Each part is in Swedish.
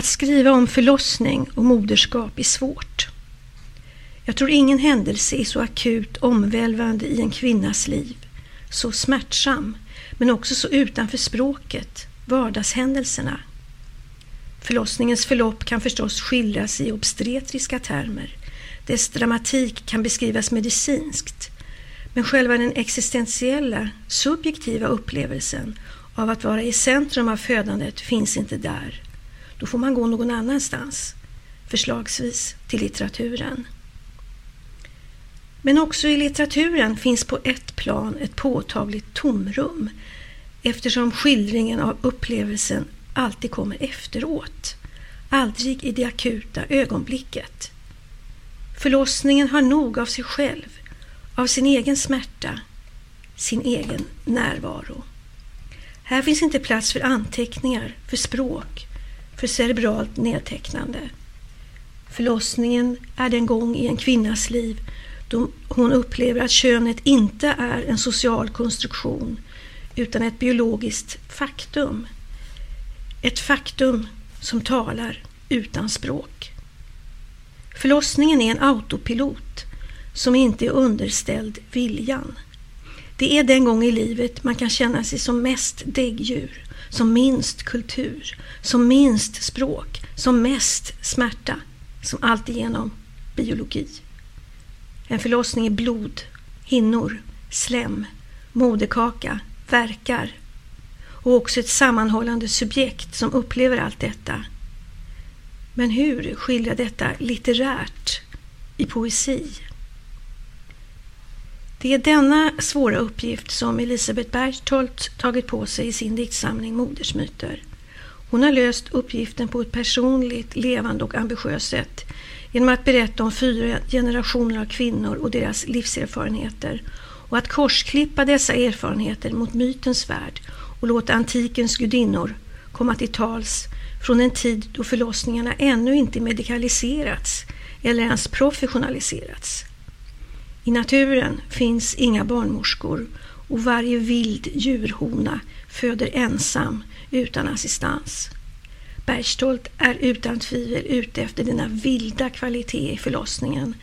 Att skriva om förlossning och moderskap är svårt. Jag tror ingen händelse är så akut omvälvande i en kvinnas liv, så smärtsam, men också så utanför språket, vardagshändelserna. Förlossningens förlopp kan förstås skildras i obstetriska termer. Dess dramatik kan beskrivas medicinskt. Men själva den existentiella, subjektiva upplevelsen av att vara i centrum av födandet finns inte där. Då får man gå någon annanstans, förslagsvis till litteraturen. Men också i litteraturen finns på ett plan ett påtagligt tomrum eftersom skildringen av upplevelsen alltid kommer efteråt, aldrig i det akuta ögonblicket. Förlossningen har nog av sig själv, av sin egen smärta, sin egen närvaro. Här finns inte plats för anteckningar, för språk, för cerebralt nedtecknande. Förlossningen är den gång i en kvinnas liv då hon upplever att könet inte är en social konstruktion utan ett biologiskt faktum. Ett faktum som talar utan språk. Förlossningen är en autopilot som inte är underställd viljan. Det är den gång i livet man kan känna sig som mest däggdjur, som minst kultur, som minst språk, som mest smärta, som alltigenom biologi. En förlossning är blod, hinnor, slem, moderkaka, verkar och också ett sammanhållande subjekt som upplever allt detta. Men hur skildra detta litterärt i poesi? Det är denna svåra uppgift som Elisabeth Berchtold tagit på sig i sin diktsamling Modersmyter. Hon har löst uppgiften på ett personligt, levande och ambitiöst sätt genom att berätta om fyra generationer av kvinnor och deras livserfarenheter och att korsklippa dessa erfarenheter mot mytens värld och låta antikens gudinnor komma till tals från en tid då förlossningarna ännu inte medikaliserats eller ens professionaliserats. I naturen finns inga barnmorskor och varje vild djurhona föder ensam utan assistans. Bergstolt är utan tvivel ute efter denna vilda kvalitet i förlossningen.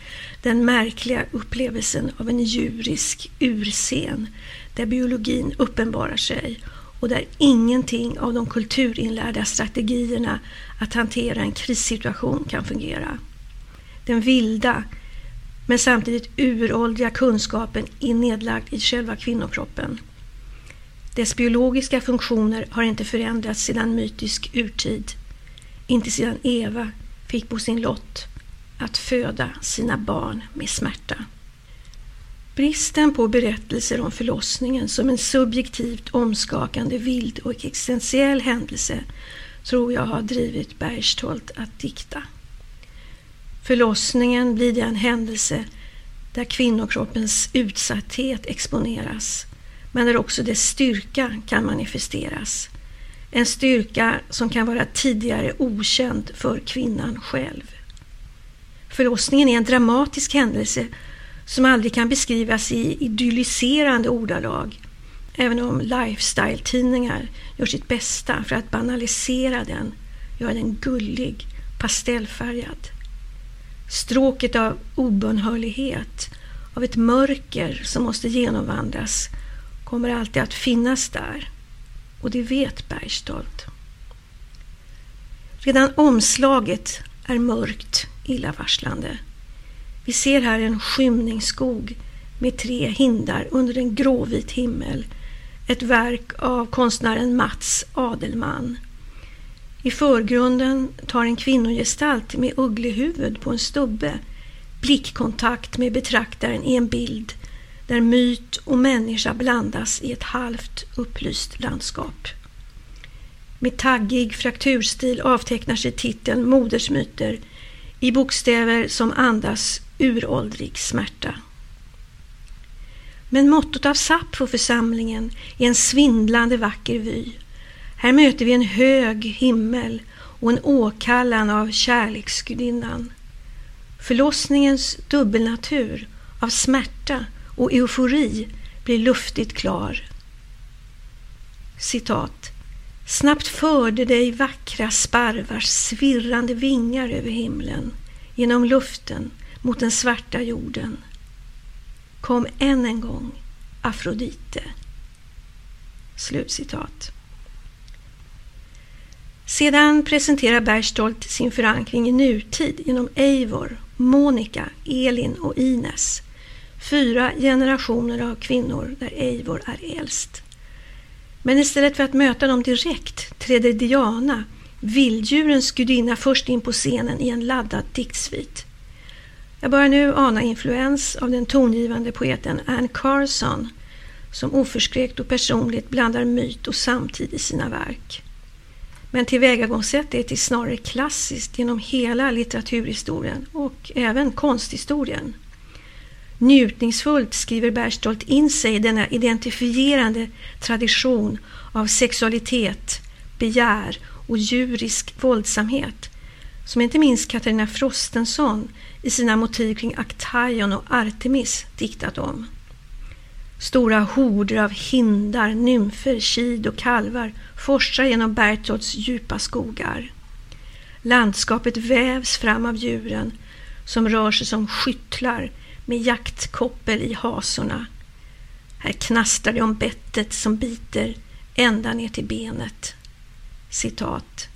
Den märkliga upplevelsen av en djurisk urscen där biologin uppenbarar sig och där ingenting av de kulturinlärda strategierna att hantera en krissituation kan fungera. Den vilda, men samtidigt uråldriga kunskapen är nedlagd i själva kvinnokroppen. Dess biologiska funktioner har inte förändrats sedan mytisk urtid, inte sedan Eva fick på sin lott att föda sina barn med smärta. Bristen på berättelser om förlossningen som en subjektivt omskakande vild och existentiell händelse tror jag har drivit Berchtold att dikta. Förlossningen blir den händelse där kvinnokroppens utsatthet exponeras men där också dess styrka kan manifesteras. En styrka som kan vara tidigare okänd för kvinnan själv. Förlossningen är en dramatisk händelse som aldrig kan beskrivas i idylliserande ordalag, även om lifestyle-tidningar gör sitt bästa för att banalisera den, göra den gullig, pastellfärgad. Stråket av obönhörlighet, av ett mörker som måste genomvandras kommer alltid att finnas där. Och det vet Bergstolt. Redan omslaget är mörkt, illavarslande. Vi ser här en skymningsskog med tre hindar under en gråvit himmel. Ett verk av konstnären Mats Adelman. I förgrunden tar en kvinnogestalt med ugglehuvud på en stubbe blickkontakt med betraktaren i en bild där myt och människa blandas i ett halvt upplyst landskap. Med taggig frakturstil avtecknar sig titeln Modersmyter i bokstäver som andas uråldrig smärta. Men mottot av Sappho-församlingen är en svindlande vacker vy. Här möter vi en hög himmel och en åkallan av kärleksgudinnan. Förlossningens dubbelnatur av smärta och eufori blir luftigt klar. Citat. Snabbt förde dig vackra sparvars svirrande vingar över himlen, genom luften mot den svarta jorden. Kom än en gång, Afrodite. Slutcitat. Sedan presenterar Berchtold sin förankring i nutid genom Eivor, Monica, Elin och Ines. Fyra generationer av kvinnor där Eivor är äldst. Men istället för att möta dem direkt träder Diana, vilddjurens gudinna, först in på scenen i en laddad diktsvit. Jag börjar nu ana influens av den tongivande poeten Anne Carson som oförskräckt och personligt blandar myt och samtid i sina verk. Men tillvägagångssättet är snarare klassiskt genom hela litteraturhistorien och även konsthistorien. Njutningsfullt skriver Berchtold in sig i denna identifierande tradition av sexualitet, begär och djurisk våldsamhet som inte minst Katarina Frostenson i sina motiv kring Aktaion och Artemis diktat om. Stora horder av hindar, nymfer, kid och kalvar forsar genom Bertolds djupa skogar. Landskapet vävs fram av djuren som rör sig som skyttlar med jaktkoppel i hasorna. Här knastrar det om bettet som biter ända ner till benet. Citat.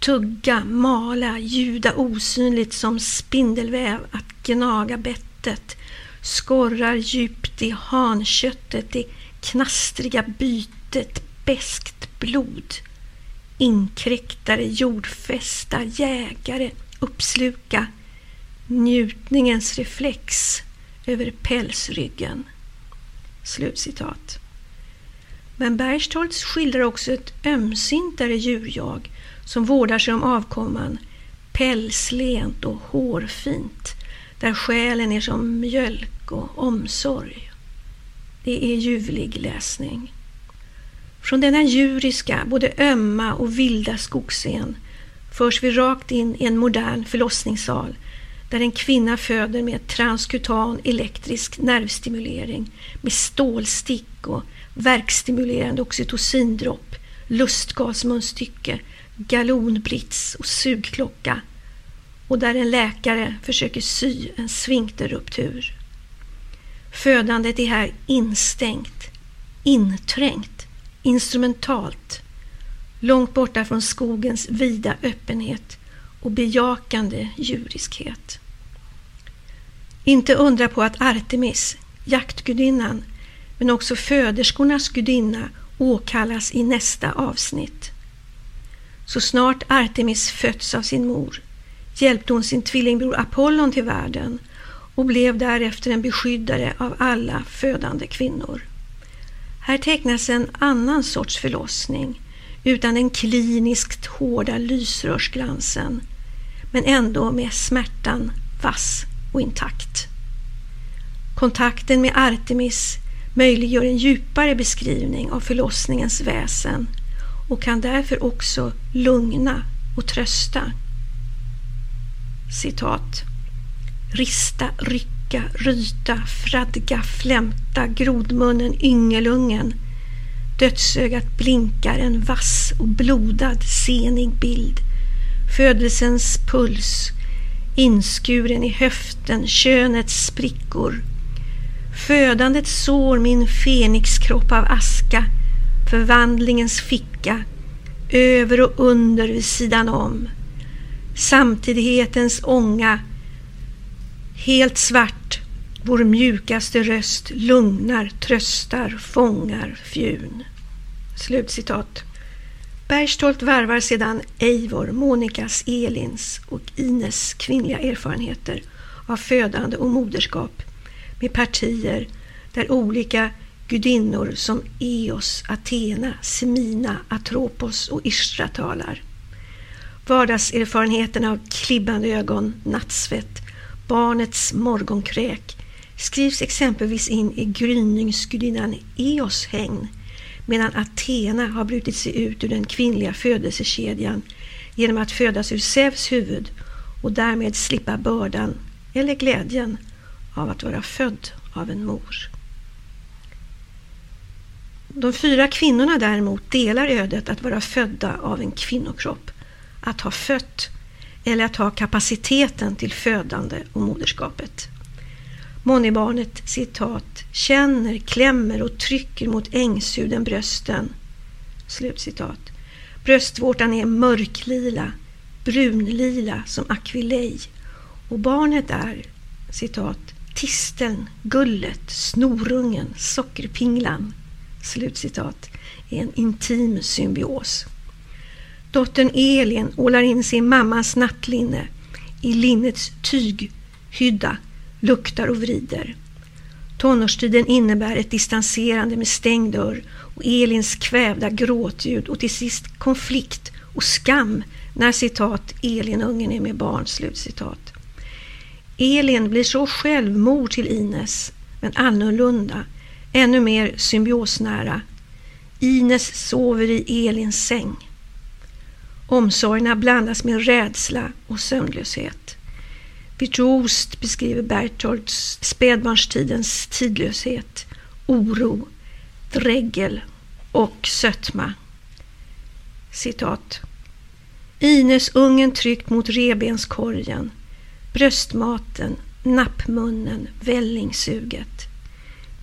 Tugga, mala, ljuda osynligt som spindelväv att gnaga bettet skorrar djupt i hanköttet, det knastriga bytet, beskt blod. Inkräktare, jordfästa, jägare, uppsluka njutningens reflex över pälsryggen. Slutcitat. Men Berchtoltz skildrar också ett ömsintare djurjag som vårdar sig om avkomman, pälslent och hårfint, där själen är som mjölk och omsorg. Det är ljuvlig läsning. Från denna djuriska, både ömma och vilda skogsscen förs vi rakt in i en modern förlossningssal där en kvinna föder med transkutan elektrisk nervstimulering med stålstick och verkstimulerande oxytocindropp, lustgasmunstycke, galonbrits och sugklocka och där en läkare försöker sy en sfinkterruptur. Födandet är här instängt, inträngt, instrumentalt, långt borta från skogens vida öppenhet och bejakande djuriskhet. Inte undra på att Artemis, jaktgudinnan, men också föderskornas gudinna åkallas i nästa avsnitt. Så snart Artemis fötts av sin mor hjälpte hon sin tvillingbror Apollon till världen och blev därefter en beskyddare av alla födande kvinnor. Här tecknas en annan sorts förlossning utan den kliniskt hårda lysrörsglansen men ändå med smärtan vass och intakt. Kontakten med Artemis möjliggör en djupare beskrivning av förlossningens väsen och kan därför också lugna och trösta. Citat. Rista, rycka, ryta, fradga, flämta, grodmunnen, yngelungen. Dödsögat blinkar en vass och blodad, senig bild. Födelsens puls, inskuren i höften, könets sprickor. Födandet sår min fenixkropp av aska, förvandlingens ficka, över och under vid sidan om. Samtidighetens ånga, helt svart, vår mjukaste röst lugnar, tröstar, fångar fjun. Slutcitat. Bergstolt värvar sedan Eivor, Monikas, Elins och Ines kvinnliga erfarenheter av födande och moderskap med partier där olika gudinnor som Eos, Athena, Semina, Atropos och Ishtra talar. Vardagserfarenheterna av klibbande ögon, nattsvett, barnets morgonkräk skrivs exempelvis in i gryningsgudinnan Eos hägn medan Athena har brutit sig ut ur den kvinnliga födelsekedjan genom att födas ur Zeus huvud och därmed slippa bördan eller glädjen av att vara född av en mor. De fyra kvinnorna däremot delar ödet att vara födda av en kvinnokropp, att ha fött eller att ha kapaciteten till födande och moderskapet. Månnebarnet citat känner, klämmer och trycker mot ängshuden brösten. Slutcitat. Bröstvårtan är mörklila, brunlila som akvilej och barnet är citat tisteln, gullet, snorungen, sockerpinglan slutcitat, Är en intim symbios. Dottern Elin ålar in sin mammas nattlinne i linnets tyghydda, luktar och vrider. Tonårstiden innebär ett distanserande med stängd dörr och Elins kvävda gråtljud och till sist konflikt och skam när citat Elinungen är med barn. Slutcitat. Elin blir så själv mor till Ines, men annorlunda, ännu mer symbiosnära. Ines sover i Elins säng. Omsorgerna blandas med rädsla och sömnlöshet. Virtuost beskriver Bertolds spädbarnstidens tidlöshet, oro, dregel och sötma. Citat. Ines ungen tryckt mot rebenskorgen, bröstmaten, nappmunnen, vällingsuget.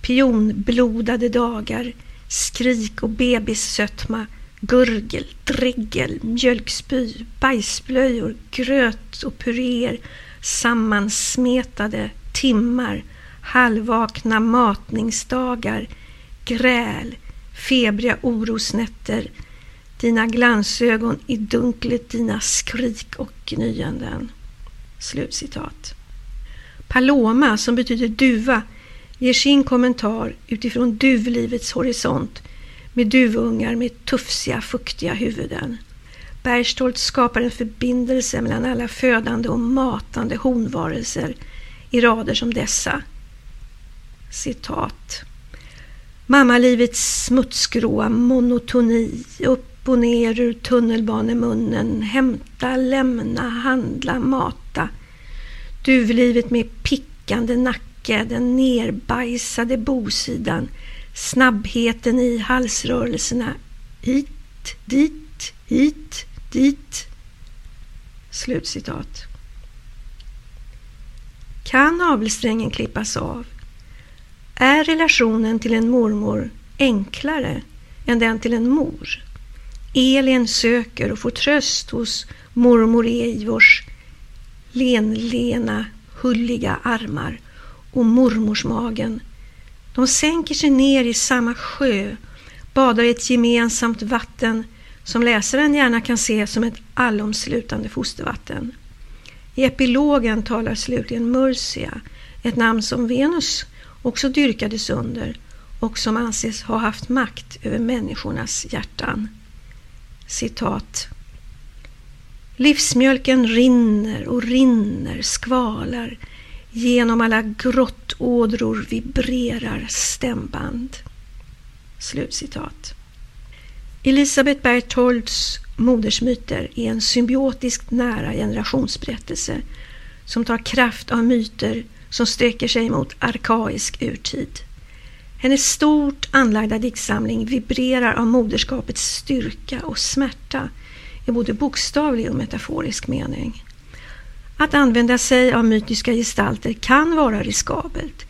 Pionblodade dagar, skrik och bebissötma, gurgel, dregel, mjölkspy, bajsblöjor, gröt och puréer, sammansmetade timmar, halvvakna matningsdagar, gräl, febriga orosnätter, dina glansögon i dunklet, dina skrik och gnyenden. Slutcitat. Paloma, som betyder duva, ger sin kommentar utifrån duvlivets horisont med duvungar med tufsiga, fuktiga huvuden. Berchtold skapar en förbindelse mellan alla födande och matande honvarelser i rader som dessa. Citat. Mammalivets smutsgråa monotoni, upp och ner ur tunnelbanemunnen, hämta, lämna, handla, mata. Duvlivet med pickande nacke, den nerbajsade bosidan, snabbheten i halsrörelserna, hit, dit, hit, dit. Slutcitat. Kan navelsträngen klippas av? Är relationen till en mormor enklare än den till en mor? Elin söker och får tröst hos mormor Eivors lenlena, hulliga armar och mormorsmagen. De sänker sig ner i samma sjö, badar i ett gemensamt vatten som läsaren gärna kan se som ett allomslutande fostervatten. I epilogen talar slutligen Murcia, ett namn som Venus också dyrkades under och som anses ha haft makt över människornas hjärtan. Citat. Livsmjölken rinner och rinner, skvalar. Genom alla grottådror vibrerar stämband. Slutcitat. Elisabeth Bertholds modersmyter är en symbiotiskt nära generationsberättelse som tar kraft av myter som sträcker sig mot arkaisk urtid. Hennes stort anlagda diktsamling vibrerar av moderskapets styrka och smärta i både bokstavlig och metaforisk mening. Att använda sig av mytiska gestalter kan vara riskabelt.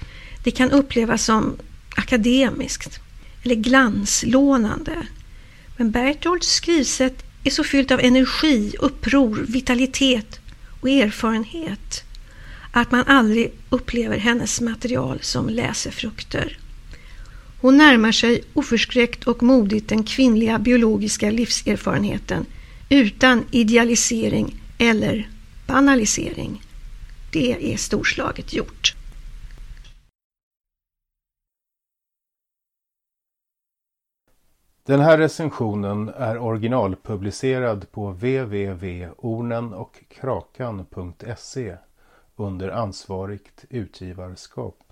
Det kan upplevas som akademiskt eller glanslånande. Men Bertolds skrivsätt är så fyllt av energi, uppror, vitalitet och erfarenhet att man aldrig upplever hennes material som läsefrukter. Hon närmar sig oförskräckt och modigt den kvinnliga biologiska livserfarenheten utan idealisering eller banalisering. Det är storslaget gjort. Den här recensionen är originalpublicerad på www.ornenochkrakan.se under ansvarigt utgivarskap.